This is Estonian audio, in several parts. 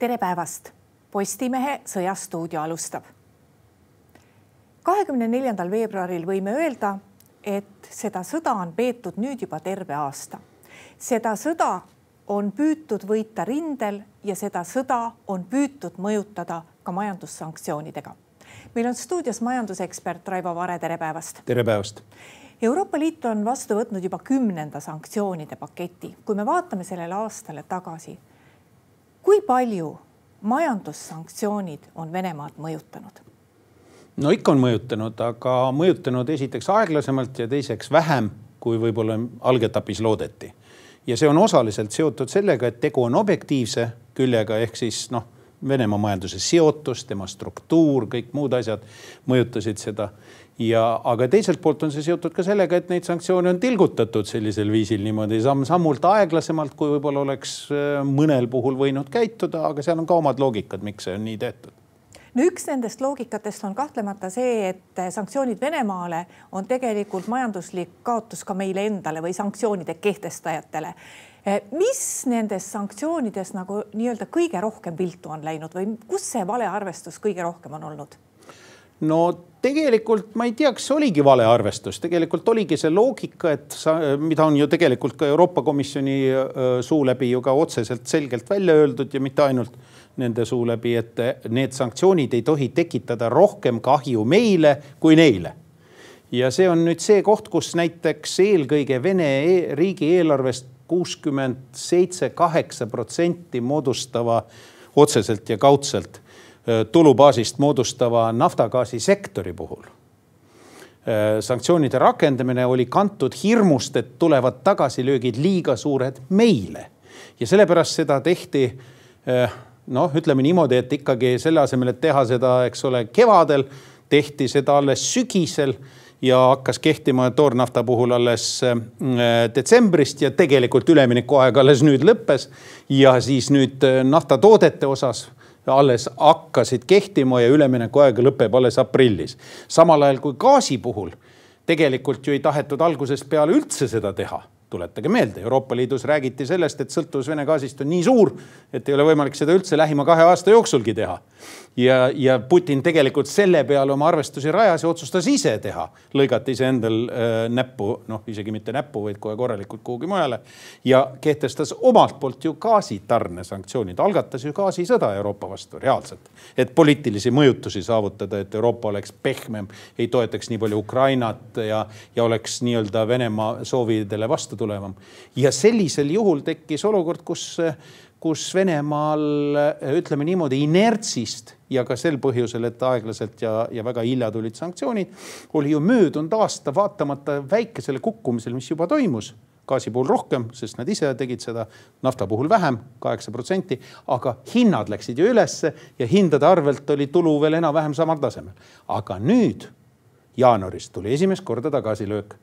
tere päevast. Postimehe Sõjastuudio alustab. kahekümne neljandal veebruaril võime öelda, et seda sõda on peetud nüüd juba terve aasta. seda sõda on püütud võita rindel ja seda sõda on püütud mõjutada ka majandussanktsioonidega. meil on stuudios majandusekspert Raivo Vare, tere päevast. tere päevast. Euroopa Liit on vastu võtnud juba kümnenda sanktsioonide paketi. kui me vaatame sellele aastale tagasi, kui palju majandussanktsioonid on Venemaad mõjutanud? no ikka on mõjutanud, aga mõjutanud esiteks aeglasemalt ja teiseks vähem, kui võib-olla algetapis loodeti. ja see on osaliselt seotud sellega, et tegu on objektiivse küljega ehk siis noh, Venemaa majanduse seotus, tema struktuur, kõik muud asjad mõjutasid seda ja, aga teiselt poolt on see seotud ka sellega, et neid sanktsioone on tilgutatud sellisel viisil niimoodi samm-sammult aeglasemalt, kui võib-olla oleks äh, mõnel puhul võinud käituda, aga seal on ka omad loogikad, miks see on nii tehtud no üks nendest loogikatest on kahtlemata see, et sanktsioonid Venemaale on tegelikult majanduslik kaotus ka meile endale või sanktsioonide kehtestajatele. Äh, mis nendest sanktsioonidest nagu nii-öelda kõige rohkem viltu on läinud või kus see valearvestus kõige rohkem on olnud? No tegelikult ma ei tea, kas see oligi valearvestus, tegelikult oligi see loogika, et sa, mida on ju tegelikult ka Euroopa Komisjoni suu läbi ju ka otseselt selgelt välja öeldud ja mitte ainult nende suu läbi, et need sanktsioonid ei tohi tekitada rohkem kahju meile kui neile. ja see on nüüd see koht, kus näiteks eelkõige Vene e riigieelarvest kuuskümmend seitse, kaheksa protsenti moodustava otseselt ja kaudselt tulubaasist moodustava naftagaasisektori puhul. Äh, sanktsioonide rakendamine oli kantud hirmust, et tulevad tagasilöögid liiga suured meile ja sellepärast seda tehti äh, noh, ütleme niimoodi, et ikkagi selle asemel, et teha seda, eks ole, kevadel, tehti seda alles sügisel ja hakkas kehtima toornafta puhul alles detsembrist ja tegelikult üleminekuaeg alles nüüd lõppes. ja siis nüüd naftatoodete osas alles hakkasid kehtima ja üleminekuaeg lõpeb alles aprillis. samal ajal kui gaasi puhul tegelikult ju ei tahetud algusest peale üldse seda teha tuletage meelde, Euroopa Liidus räägiti sellest, et sõltuvus Vene gaasist on nii suur, et ei ole võimalik seda üldse lähima kahe aasta jooksulgi teha ja, ja Putin tegelikult selle peale oma arvestusi rajas ja otsustas ise teha, lõigata iseendal äh, näppu, noh isegi mitte näppu, vaid kohe korralikult kuhugi mujale. ja kehtestas omalt poolt ju gaasitarne sanktsioonid, algatas ju gaasisõda Euroopa vastu reaalselt. et poliitilisi mõjutusi saavutada, et Euroopa oleks pehmem, ei toetaks nii palju Ukrainat ja, ja oleks nii-öelda Venemaa soovidele vastu tulevam. ja sellisel juhul tekkis olukord, kus kus Venemaal ütleme niimoodi inertsist ja ka sel põhjusel, et aeglaselt ja, ja väga hilja tulid sanktsioonid, oli ju möödunud aasta vaatamata väikesele kukkumisele, mis juba toimus gaasi puhul rohkem, sest nad ise tegid seda, nafta puhul vähem, kaheksa protsenti, aga hinnad läksid ju ülesse ja hindade arvelt oli tulu veel enam-vähem samal tasemel. aga nüüd jaanuaris tuli esimest korda tagasilöök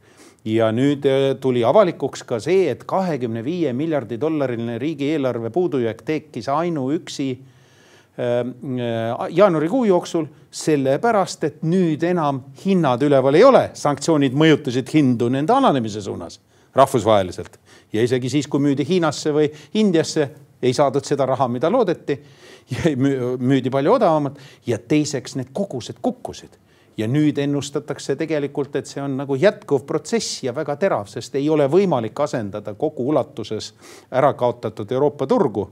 ja nüüd äh, tuli avalikuks ka see, et kahekümne viie miljardi dollariline riigieelarve puudujääk tekkis ainuüksi äh, äh, jaanuarikuu jooksul, sellepärast et nüüd enam hinnad üleval ei ole. sanktsioonid mõjutasid hindu nende alanemise suunas rahvusvaheliselt ja isegi siis, kui müüdi Hiinasse või Indiasse, ei saadud seda raha, mida loodeti. müüdi palju odavamalt ja teiseks need kogused kukkusid ja nüüd ennustatakse tegelikult, et see on nagu jätkuv protsess ja väga terav, sest ei ole võimalik asendada kogu ulatuses ära kaotatud Euroopa turgu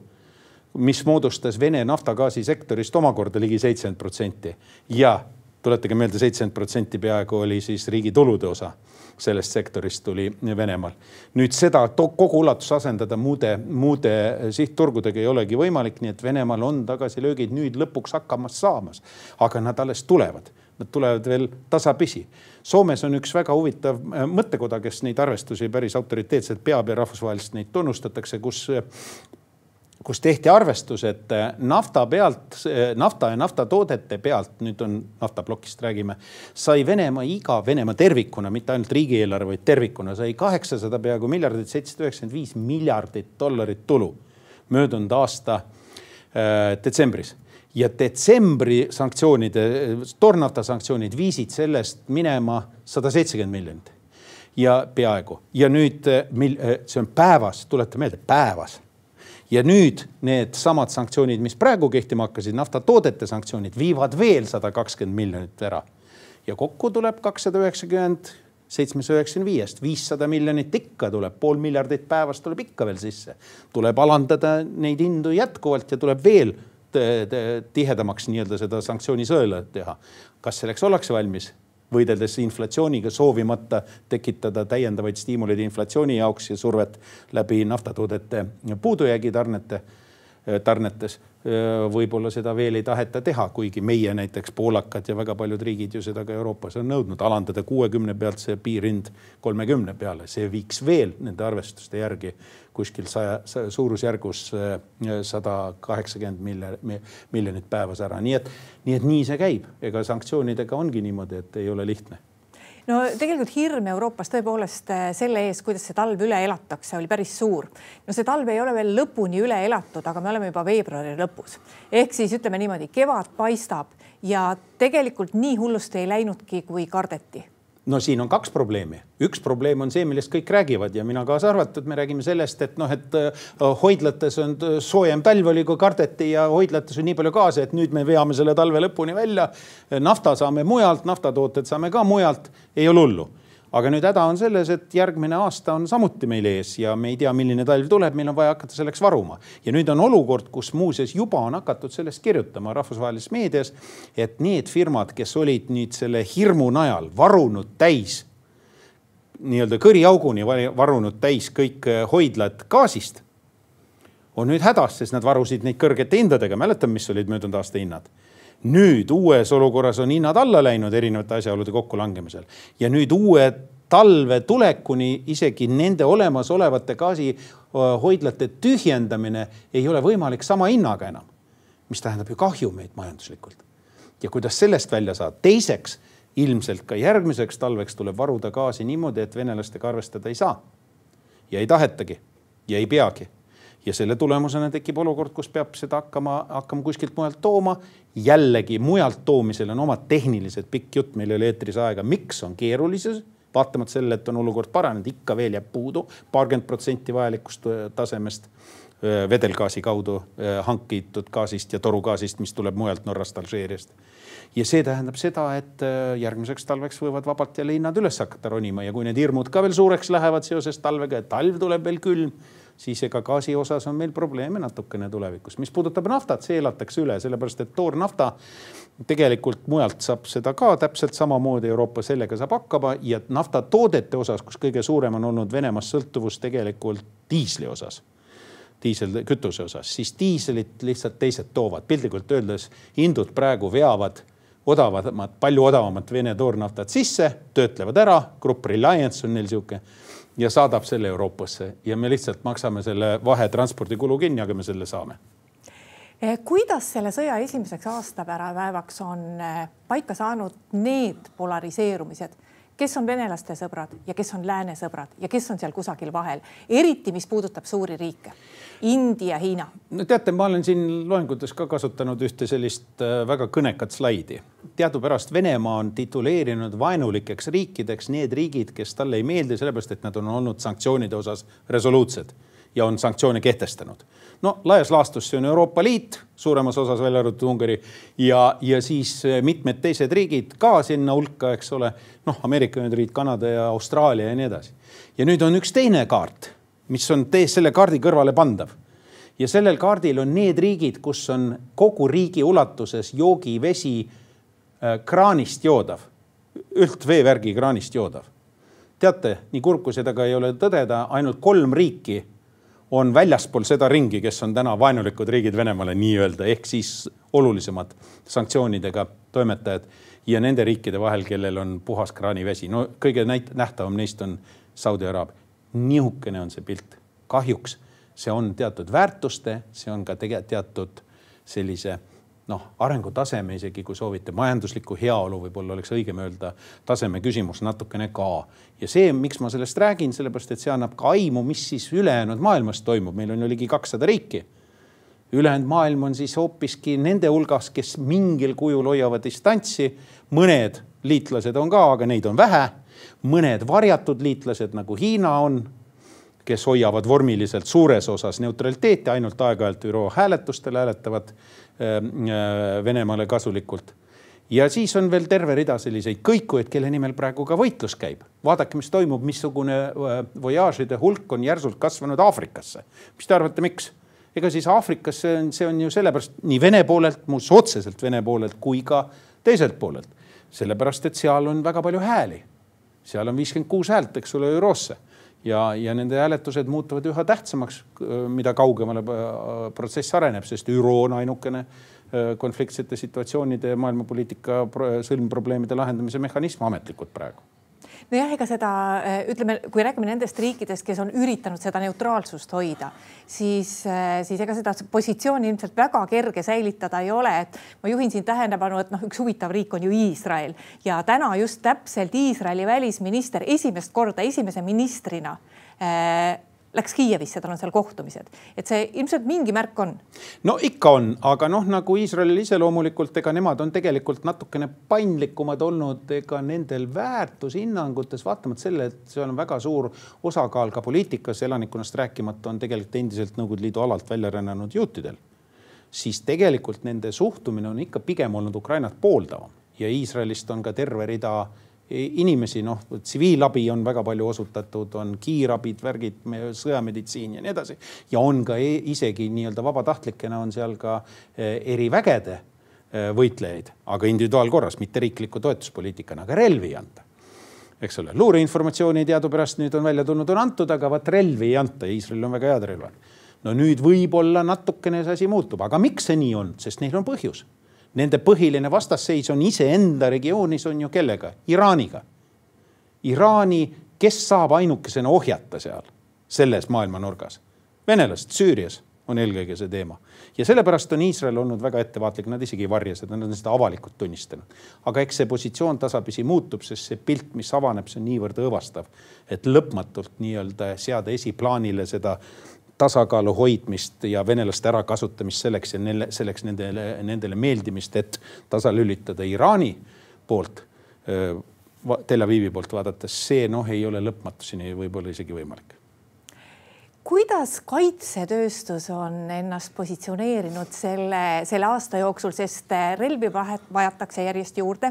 mis moodustas Vene naftagaasisektorist omakorda ligi seitsekümmend protsenti. Ja tuletage meelde, seitsekümmend protsenti peaaegu oli siis riigi tulude osa sellest sektorist tuli Venemaal. nüüd seda kogu ulatus asendada muude, muude sihtturgudega ei olegi võimalik, nii et Venemaal on tagasilöögid nüüd lõpuks hakkamas saamas, aga nad alles tulevad Nad tulevad veel tasapisi. Soomes on üks väga huvitav äh, mõttekoda, kes neid arvestusi päris autoriteetselt peab ja rahvusvaheliselt neid tunnustatakse, kus kus tehti arvestus, et äh, nafta pealt, nafta ja naftatoodete pealt, nüüd on naftaplokist räägime, sai Venemaa iga, Venemaa tervikuna, mitte ainult riigieelarve, vaid tervikuna sai kaheksasada peaaegu miljardit, seitsesada üheksakümmend viis miljardit dollarit tulu möödunud aasta äh, detsembris ja detsembri sanktsioonide, tornata sanktsioonid viisid sellest minema sada seitsekümmend miljonit ja peaaegu ja nüüd, mil see on päevas, tuleta meelde, päevas ja nüüd needsamad sanktsioonid, mis praegu kehtima hakkasid, naftatoodete sanktsioonid viivad veel sada kakskümmend miljonit ära. ja kokku tuleb kakssada üheksakümmend seitsmesaja üheksakümne viiest, viissada miljonit ikka tuleb, pool miljardit päevas tuleb ikka veel sisse. tuleb alandada neid hindu jätkuvalt ja tuleb veel tihedamaks nii-öelda seda sanktsioonisõela teha. kas selleks ollakse valmis? võideldes inflatsiooniga, soovimata tekitada täiendavaid stiimuleid inflatsiooni jaoks ja survet läbi naftatoodete puudujäägi tarnete, tarnetes. võib-olla seda veel ei taheta teha, kuigi meie näiteks poolakad ja väga paljud riigid ju seda ka Euroopas on nõudnud, alandada kuuekümne pealt see piirhind kolmekümne peale, see viiks veel nende arvestuste järgi kuskil saja, suurusjärgus sada kaheksakümmend miljonit päevas ära, nii et, nii et nii see käib, ega sanktsioonidega ongi niimoodi, et ei ole lihtne no tegelikult hirm Euroopas tõepoolest äh, selle ees, kuidas see talv üle elatakse, oli päris suur. no see talv ei ole veel lõpuni üle elatud, aga me oleme juba veebruari lõpus. ehk siis ütleme niimoodi, kevad paistab ja tegelikult nii hullusti ei läinudki, kui kardeti no siin on kaks probleemi, üks probleem on see, millest kõik räägivad ja mina kaasa arvatud, me räägime sellest, et noh, et äh, hoidlates on soojem talv oli, kui kardeti ja hoidlates on nii palju gaasi, et nüüd me veame selle talve lõpuni välja. nafta saame mujalt, naftatooted saame ka mujalt, ei ole hullu aga nüüd häda on selles, et järgmine aasta on samuti meil ees ja me ei tea, milline talv tuleb, meil on vaja hakata selleks varuma. ja nüüd on olukord, kus muuseas juba on hakatud sellest kirjutama rahvusvahelises meedias, et need firmad, kes olid nüüd selle hirmu najal varunud täis nii-öelda kõriauguni varunud täis kõik eh, hoidlad gaasist, on nüüd hädas, sest nad varusid neid kõrgete hindadega. mäletame, mis olid möödunud aasta hinnad nüüd uues olukorras on hinnad alla läinud erinevate asjaolude kokkulangemisel ja nüüd uue talve tulekuni isegi nende olemasolevate gaasihoidlate tühjendamine ei ole võimalik sama hinnaga enam. mis tähendab ju kahjumeid majanduslikult. ja kuidas sellest välja saada? teiseks, ilmselt ka järgmiseks talveks tuleb varuda gaasi niimoodi, et venelastega arvestada ei saa. ja ei tahetagi ja ei peagi ja selle tulemusena tekib olukord, kus peab seda hakkama, hakkama kuskilt mujalt tooma. jällegi mujalt toomisel on omad tehnilised, pikk jutt, meil ei ole eetris aega, miks on keerulisus vaatamata sellele, et on olukord paranenud, ikka veel jääb puudu paarkümmend protsenti vajalikust äh, tasemest äh, vedelgaasi kaudu äh, hankitud gaasist ja torugaasist, mis tuleb mujalt Norrast, Alžeeriast. ja see tähendab seda, et järgmiseks talveks võivad vabalt jälle hinnad üles hakata ronima ja kui need hirmud ka veel suureks lähevad seoses talvega, et talv tuleb veel külm siis ega gaasi osas on meil probleeme natukene tulevikus. mis puudutab naftat, see elatakse üle, sellepärast et toornafta tegelikult mujalt saab seda ka täpselt samamoodi Euroopa sellega saab hakkama ja naftatoodete osas, kus kõige suurem on olnud Venemaast sõltuvus tegelikult diisli osas diiselkütuse osas, siis diislit lihtsalt teised toovad. piltlikult öeldes hindud praegu veavad odavamat, palju odavamat Vene toornaftat sisse, töötlevad ära. Grupp Reliance on neil sihuke ja saadab selle Euroopasse ja me lihtsalt maksame selle vahetranspordikulu kinni, aga me selle saame. Eh, kuidas selle sõja esimeseks aastapäevaks on eh, paika saanud need polariseerumised, kes on venelaste sõbrad ja kes on lääne sõbrad ja kes on seal kusagil vahel, eriti mis puudutab suuri riike, India, Hiina. no teate, ma olen siin loengutes ka kasutanud ühte sellist äh, väga kõnekat slaidi. teadupärast Venemaa on tituleerinud vaenulikeks riikideks need riigid, kes talle ei meeldi, sellepärast et nad on olnud sanktsioonide osas resoluutsed ja on sanktsioone kehtestanud. no laias laastus see on Euroopa Liit suuremas osas, välja arvatud Ungari ja, ja siis eh, mitmed teised riigid ka sinna hulka, eks ole. noh, Ameerika Ühendriigid, Kanada ja Austraalia ja nii edasi. ja nüüd on üks teine kaart, mis on selle kaardi kõrvale pandav. ja sellel kaardil on need riigid, kus on kogu riigi ulatuses joogivesi äh, kraanist joodav, üldveevärgi kraanist joodav teate, nii kurb kui seda ka ei ole tõdeda, ainult kolm riiki on väljaspool seda ringi, kes on täna vaenulikud riigid Venemaale nii-öelda, ehk siis olulisemad sanktsioonidega toimetajad ja nende riikide vahel, kellel on puhas kraanivesi. no kõige nähtavam neist on Saudi Araabia. nihukene on see pilt. kahjuks see on teatud väärtuste, see on ka tegelikult teatud sellise noh, arengutaseme isegi, kui soovite, majanduslikku heaolu võib-olla oleks õigem öelda, taseme küsimus natukene ka. ja see, miks ma sellest räägin, sellepärast et see annab ka aimu, mis siis ülejäänud maailmas toimub, meil on ju ligi kakssada riiki. ülejäänud maailm on siis hoopiski nende hulgas, kes mingil kujul hoiavad distantsi. mõned liitlased on ka, aga neid on vähe. mõned varjatud liitlased nagu Hiina on kes hoiavad vormiliselt suures osas neutraliteeti, ainult aeg-ajalt ÜRO hääletustel hääletavad Venemaale kasulikult ja siis on veel terve rida selliseid kõikujaid, kelle nimel praegu ka võitlus käib. vaadake, mis toimub, missugune voyaažide hulk on järsult kasvanud Aafrikasse. mis te arvate, miks? ega siis Aafrikas see on, see on ju sellepärast nii Vene poolelt, muuseas otseselt Vene poolelt kui ka teiselt poolelt. sellepärast, et seal on väga palju hääli. seal on viiskümmend kuus häält, eks ole, ÜRO-sse ja, ja nende hääletused muutuvad üha tähtsamaks, mida kaugemale äh, protsess areneb, sest ÜRO on ainukene äh, konfliktsete situatsioonide ja maailmapoliitika sõlmprobleemide lahendamise mehhanism ametlikult praegu nojah, ega seda äh, ütleme, kui räägime nendest riikidest, kes on üritanud seda neutraalsust hoida, siis, äh, siis ega seda positsiooni ilmselt väga kerge säilitada ei ole, et ma juhin siin tähelepanu, et noh, üks huvitav riik on ju Iisrael. Ja täna just täpselt Iisraeli välisminister esimest korda esimese ministrina äh, läks Kiievisse, tal on seal kohtumised, et see ilmselt mingi märk on. no ikka on, aga noh, nagu Iisraelil iseloomulikult, ega nemad on tegelikult natukene paindlikumad olnud, ega nendel väärtushinnangutes, vaatamata selle, et seal on väga suur osakaal ka poliitikas, elanikkonnast rääkimata, on tegelikult endiselt Nõukogude Liidu alalt välja rännanud juutidel. siis tegelikult nende suhtumine on ikka pigem olnud Ukrainat pooldavam ja Iisraelist on ka terve rida inimesi, noh, tsiviilabi on väga palju osutatud, on kiirabid, värgid, sõjameditsiin ja nii edasi. ja on ka e isegi nii-öelda vabatahtlikena on seal ka e, erivägede e, võitlejaid, aga individuaalkorras, mitte riikliku toetuspoliitikana, aga relvi ei anta. eks ole, luureinformatsiooni teadupärast nüüd on välja tulnud, on antud, aga vaat relvi ei anta. Iisraelil on väga head relvad. no nüüd võib-olla natukene see asi muutub, aga miks see nii on, sest neil on põhjus Nende põhiline vastasseis on iseenda regioonis on ju kellega? Iraaniga. Iraani, kes saab ainukesena ohjata seal, selles maailmanurgas? venelased Süürias on eelkõige see teema ja sellepärast on Iisrael olnud väga ettevaatlik, nad isegi ei varja seda, nad on seda avalikult tunnistanud. aga eks see positsioon tasapisi muutub, sest see pilt, mis avaneb, see on niivõrd õõvastav, et lõpmatult nii-öelda seada esiplaanile seda tasakaalu hoidmist ja venelaste ärakasutamist selleks ja neile, selleks nendele, nendele meeldimist, et tasalülitada Iraani poolt. Tel Avivi poolt vaadates, see noh, ei ole lõpmatuseni võib-olla isegi võimalik kuidas kaitsetööstus on ennast positsioneerinud selle, selle aasta jooksul, sest relvi vajatakse järjest juurde,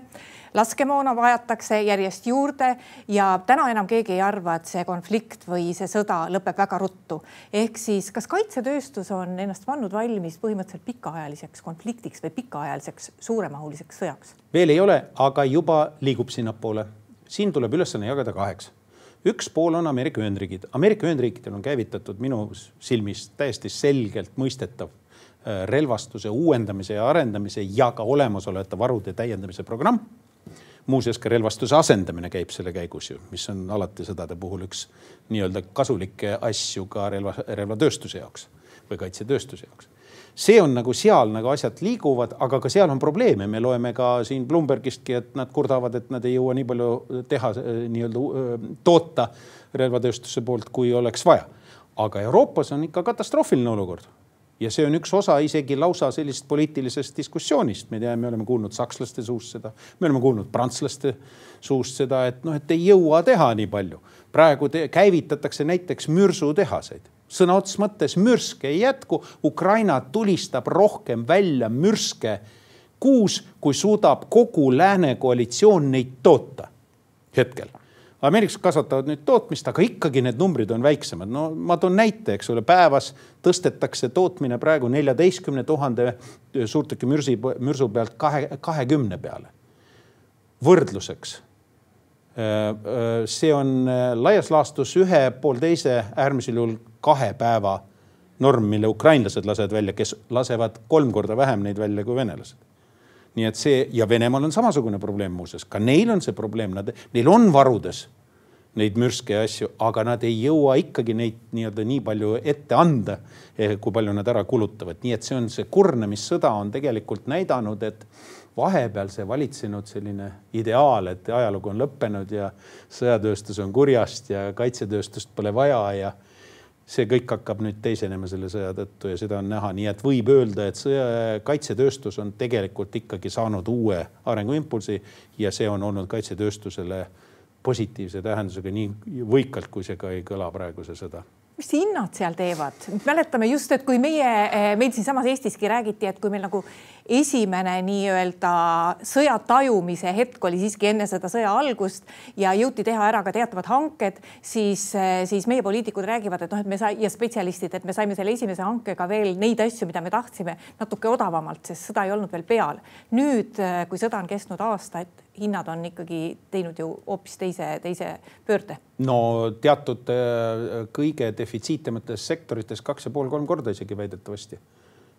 laskemoona vajatakse järjest juurde ja täna enam keegi ei arva, et see konflikt või see sõda lõpeb väga ruttu. ehk siis, kas kaitsetööstus on ennast pannud valmis põhimõtteliselt pikaajaliseks konfliktiks või pikaajaliseks suuremahuliseks sõjaks? veel ei ole, aga juba liigub sinnapoole. siin tuleb ülesanne jagada kaheks üks pool on Ameerika Ühendriigid. Ameerika Ühendriikidel on käivitatud minu silmis täiesti selgelt mõistetav äh, relvastuse uuendamise ja arendamise ja ka olemasolevate varude täiendamise programm. muuseas ka relvastuse asendamine käib selle käigus ju, mis on alati sõdade puhul üks nii-öelda kasulikke asju ka relva, relvatööstuse jaoks või kaitsetööstuse jaoks see on nagu seal nagu asjad liiguvad, aga ka seal on probleeme, me loeme ka siin Bloombergistki, et nad kurdavad, et nad ei jõua nii palju teha nii-öelda toota relvatööstuse poolt, kui oleks vaja. aga Euroopas on ikka katastroofiline olukord ja see on üks osa isegi lausa sellisest poliitilisest diskussioonist. me teame, me oleme kuulnud sakslaste suust seda, me oleme kuulnud prantslaste suust seda, et noh, et ei jõua teha nii palju. praegu te, käivitatakse näiteks mürsutehaseid sõna otseses mõttes mürske ei jätku. Ukraina tulistab rohkem välja mürske kuus, kui suudab kogu lääne koalitsioon neid toota hetkel. ameeriklased kasvatavad nüüd tootmist, aga ikkagi need numbrid on väiksemad. no ma toon näite, eks ole, päevas tõstetakse tootmine praegu neljateistkümne tuhande suurtüki mürsi, mürsu pealt kahe, kahekümne peale. võrdluseks see on äh, laias laastus ühe poolteise, äärmisel juhul kahe päeva norm, mille ukrainlased lasevad välja, kes lasevad kolm korda vähem neid välja kui venelased. nii et see ja Venemaal on samasugune probleem muuseas, ka neil on see probleem, nad, neil on varudes neid mürske ja asju, aga nad ei jõua ikkagi neid nii-öelda nii palju ette anda, eh, kui palju nad ära kulutavad. nii et see on see kurnamissõda on tegelikult näidanud, et vahepeal see valitsenud selline ideaal, et ajalugu on lõppenud ja sõjatööstus on kurjast ja kaitsetööstust pole vaja ja see kõik hakkab nüüd teisenema selle sõja tõttu ja seda on näha, nii et võib öelda, et sõja, kaitsetööstus on tegelikult ikkagi saanud uue arenguimpulsi ja see on olnud kaitsetööstusele positiivse tähendusega nii võikalt, kui see ka ei kõla praeguse sõda. Mis hinnad seal teevad, mäletame just, et kui meie, meil siinsamas Eestiski räägiti, et kui meil nagu esimene nii-öelda sõja tajumise hetk oli siiski enne seda sõja algust ja jõuti teha ära ka teatavad hanked, siis, siis meie poliitikud räägivad, et noh, et me sai ja spetsialistid, et me saime selle esimese hankega veel neid asju, mida me tahtsime natuke odavamalt, sest sõda ei olnud veel peal. nüüd, kui sõda on kestnud aasta, et hinnad on ikkagi teinud ju hoopis teise, teise pöörde. no teatud äh, kõige defitsiitemates sektorites kaks ja pool, kolm korda isegi väidetavasti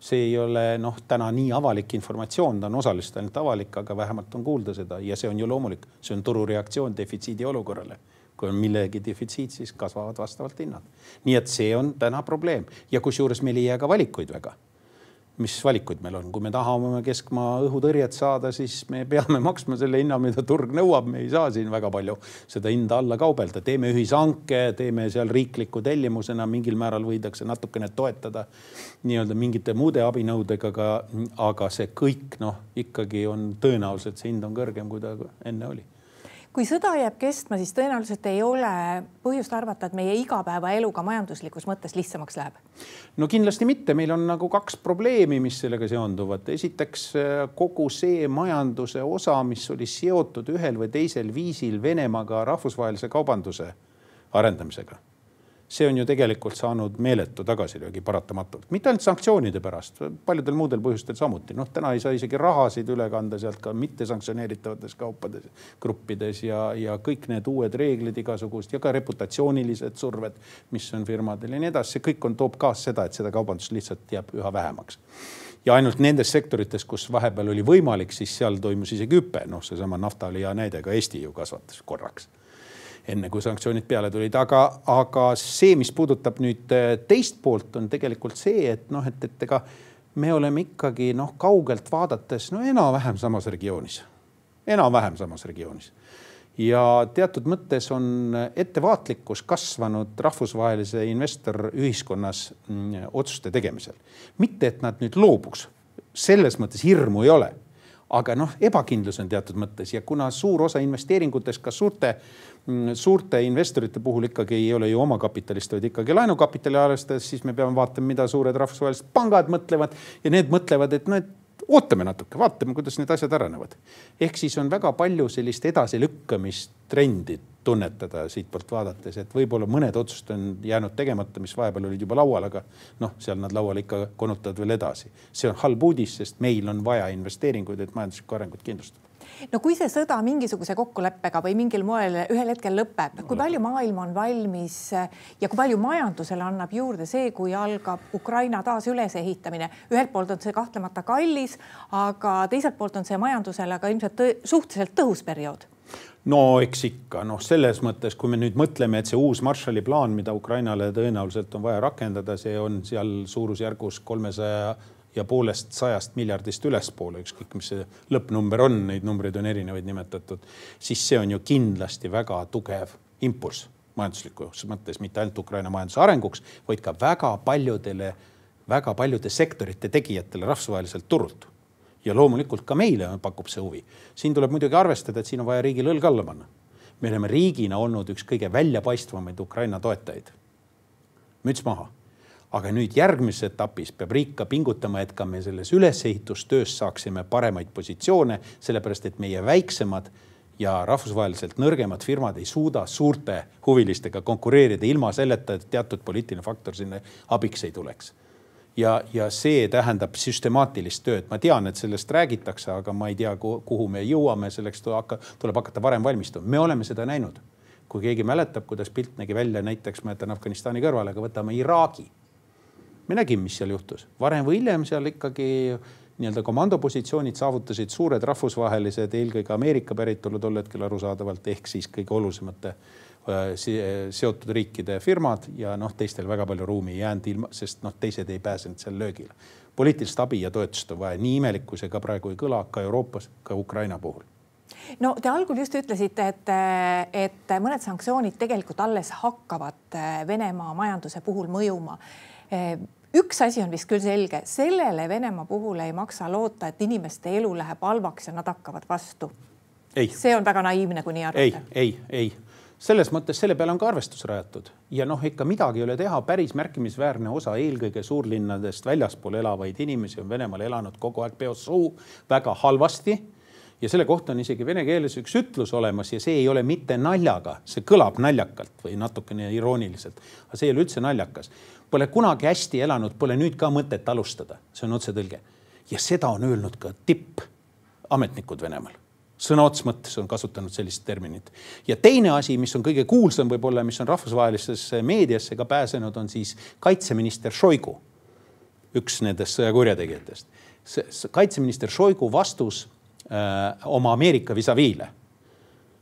see ei ole noh, täna nii avalik informatsioon, ta on osaliselt ainult avalik, aga vähemalt on kuulda seda ja see on ju loomulik, see on turureaktsioon defitsiidi olukorrale. kui on millegi defitsiit, siis kasvavad vastavalt hinnad. nii et see on täna probleem ja kusjuures meil ei jää ka valikuid väga mis valikuid meil on, kui me tahame keskmaa õhutõrjet saada, siis me peame maksma selle hinna, mida turg nõuab, me ei saa siin väga palju seda hinda alla kaubelda, teeme ühishanke, teeme seal riikliku tellimusena, mingil määral võidakse natukene toetada nii-öelda mingite muude abinõudega, aga, aga see kõik noh, ikkagi on tõenäoliselt see hind on kõrgem, kui ta enne oli kui sõda jääb kestma, siis tõenäoliselt ei ole põhjust arvata, et meie igapäevaelu ka majanduslikus mõttes lihtsamaks läheb. no kindlasti mitte, meil on nagu kaks probleemi, mis sellega seonduvad. esiteks kogu see majanduse osa, mis oli seotud ühel või teisel viisil Venemaaga rahvusvahelise kaubanduse arendamisega see on ju tegelikult saanud meeletu tagasilöögi paratamatult, mitte ainult sanktsioonide pärast, paljudel muudel põhjustel samuti. noh, täna ei saa isegi rahasid üle kanda sealt ka mittesanktsioneeritavates kaupades, gruppides ja, ja kõik need uued reeglid igasugust ja ka reputatsioonilised surved, mis on firmadel ja nii edasi, see kõik on, toob kaasa seda, et seda kaubandust lihtsalt jääb üha vähemaks. Ja ainult nendes sektorites, kus vahepeal oli võimalik, siis seal toimus isegi hüpe, noh, seesama nafta oli hea näide, ka Eesti ju kasvatas korraks enne kui sanktsioonid peale tulid, aga, aga see, mis puudutab nüüd äh, teist poolt, on tegelikult see, et noh, et, et ega me oleme ikkagi noh, kaugelt vaadates no enam-vähem samas regioonis, enam-vähem samas regioonis. Ja teatud mõttes on ettevaatlikkus kasvanud rahvusvahelise investorühiskonnas mm, otsuste tegemisel. mitte, et nad nüüd loobuks, selles mõttes hirmu ei ole. Aga noh, ebakindlus on teatud mõttes. Ja kuna suur osa investeeringutest ka suurte, suurte investorite puhul ikkagi ei ole ju omakapitalist, vaid ikkagi laenukapitali arvestades, siis me peame vaatama, mida suured rahvusvahelised pangad mõtlevad ja need mõtlevad, et noh, et ootame natuke, vaatame, kuidas need asjad arenevad. ehk siis on väga palju sellist edasilükkamist trendi tunnetada siitpoolt vaadates, et võib-olla mõned otsused on jäänud tegemata, mis vahepeal olid juba laual, aga noh, seal nad laual ikka konutavad veel edasi. see on halb uudis, sest meil on vaja investeeringuid, et majanduslikku arengut kindlustada no kui see sõda mingisuguse kokkuleppega või mingil moel ühel hetkel lõpeb, kui palju maailm on valmis ja kui palju majandusele annab juurde see, kui algab Ukraina taas ülesehitamine. ühelt poolt on see kahtlemata kallis, aga teiselt poolt on see majandusele ka ilmselt tõ suhteliselt tõhus periood no eks ikka noh, selles mõttes, kui me nüüd mõtleme, et see uus Marshalli plaan, mida Ukrainale tõenäoliselt on vaja rakendada, see on seal suurusjärgus kolmesaja ja poolest sajast miljardist ülespoole, ükskõik mis see lõppnumber on, neid numbreid on erinevaid nimetatud, siis see on ju kindlasti väga tugev impulss majanduslikus mõttes, mitte ainult Ukraina majanduse arenguks, vaid ka väga paljudele, väga paljude sektorite tegijatele rahvusvaheliselt turult ja loomulikult ka meile pakub see huvi. siin tuleb muidugi arvestada, et siin on vaja riigil õlg alla panna. me oleme riigina olnud üks kõige väljapaistvamaid Ukraina toetajaid. müts maha. Aga nüüd järgmises etapis peab riik ka pingutama, et ka me selles ülesehitustöös saaksime paremaid positsioone, sellepärast et meie väiksemad ja rahvusvaheliselt nõrgemad firmad ei suuda suurte huvilistega konkureerida ilma selleta, et teatud poliitiline faktor sinna abiks ei tuleks ja, ja see tähendab süstemaatilist tööd. ma tean, et sellest räägitakse, aga ma ei tea, kuhu me jõuame, selleks tuleb hakata varem valmistuma. me oleme seda näinud. kui keegi mäletab, kuidas pilt nägi välja näiteks, ma jätan Afganistani kõrvale, aga võtame Iraagi. Me nägime, mis seal juhtus, varem või hiljem seal ikkagi nii-öelda komandopositsioonid saavutasid suured rahvusvahelised, eelkõige Ameerika päritolu tol hetkel arusaadavalt ehk siis kõige olulisemate Äh, seotud riikide firmad ja noh, teistel väga palju ruumi ei jäänud ilma, sest noh, teised ei pääsenud seal löögile. poliitilist abi ja toetust on vaja, nii imelik kui see ka praegu ei kõla, ka Euroopas, ka Ukraina puhul no te algul just ütlesite, et, et mõned sanktsioonid tegelikult alles hakkavad Venemaa majanduse puhul mõjuma. Üks asi on vist küll selge, sellele Venemaa puhul ei maksa loota, et inimeste elu läheb halvaks ja nad hakkavad vastu. see on väga naiivne, kui nii arvate. ei, ei, ei selles mõttes selle peale on ka arvestus rajatud ja noh, ikka midagi ei ole teha, päris märkimisväärne osa eelkõige suurlinnadest väljaspool elavaid inimesi on Venemaal elanud kogu aeg peos suu väga halvasti. Ja selle kohta on isegi vene keeles üks ütlus olemas ja see ei ole mitte naljaga, see kõlab naljakalt või natukene irooniliselt, aga see ei ole üldse naljakas. Pole kunagi hästi elanud, pole nüüd ka mõtet alustada, see on otsetõlge. ja seda on öelnud ka tippametnikud Venemaal sõna otseses mõttes on kasutanud sellist terminit. ja teine asi, mis on kõige kuulsam võib-olla, mis on rahvusvahelistesse meediasse ka pääsenud, on siis kaitseminister Šoigu. üks nendest sõjakurjategijatest. kaitseminister Šoigu vastus oma Ameerika vis-a-viile.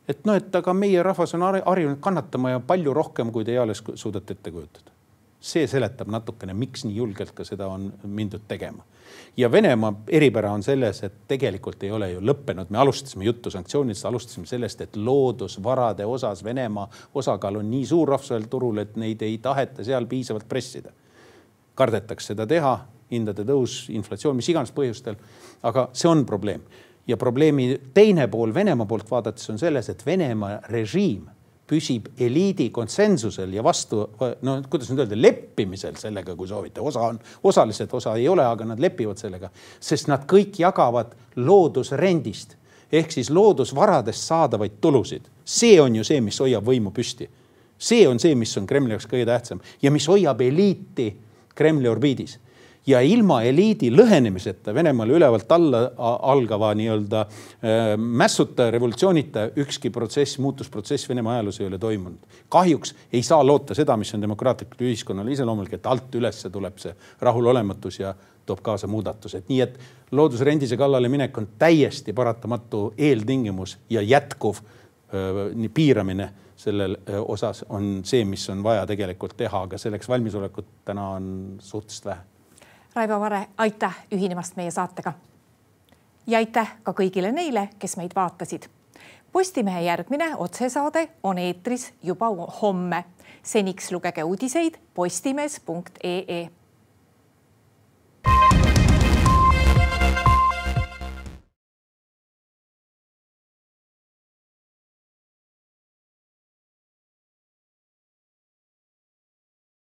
et noh, et aga meie rahvas on harjunud kannatama ja palju rohkem, kui te eales suudate ette kujutada. see seletab natukene, miks nii julgelt ka seda on mindud tegema ja Venemaa eripära on selles, et tegelikult ei ole ju lõppenud, me alustasime juttu sanktsioonidest, alustasime sellest, et loodusvarade osas Venemaa osakaal on nii suur rahvusvahelisel turul, et neid ei taheta seal piisavalt pressida. kardetakse seda teha, hindade tõus, inflatsioon, mis iganes põhjustel. aga see on probleem ja probleemi teine pool Venemaa poolt vaadates on selles, et Venemaa režiim püsib eliidi konsensusel ja vastu, no kuidas nüüd öelda, leppimisel sellega, kui soovite, osa on osalised, osa ei ole, aga nad lepivad sellega, sest nad kõik jagavad loodusrendist ehk siis loodusvaradest saadavaid tulusid. see on ju see, mis hoiab võimu püsti. see on see, mis on Kremli jaoks kõige tähtsam ja mis hoiab eliiti Kremli orbiidis ja ilma eliidi lõhenemiseta Venemaal ülevalt alla algava nii-öelda äh, mässuta revolutsioonita ükski protsess, muutusprotsess Venemaa ajaloos ei ole toimunud. kahjuks ei saa loota seda, mis on demokraatlikule ühiskonnale iseloomulik, et alt ülesse tuleb see rahulolematus ja toob kaasa muudatused, nii et loodusrendise kallale minek on täiesti paratamatu eeltingimus ja jätkuv äh, piiramine sellel äh, osas on see, mis on vaja tegelikult teha, aga selleks valmisolekut täna on suhteliselt vähe Raivo Vare, aitäh ühinemast meie saatega. ja aitäh ka kõigile neile, kes meid vaatasid. Postimehe järgmine otsesaade on eetris juba homme. seniks lugege uudiseid postimees.ee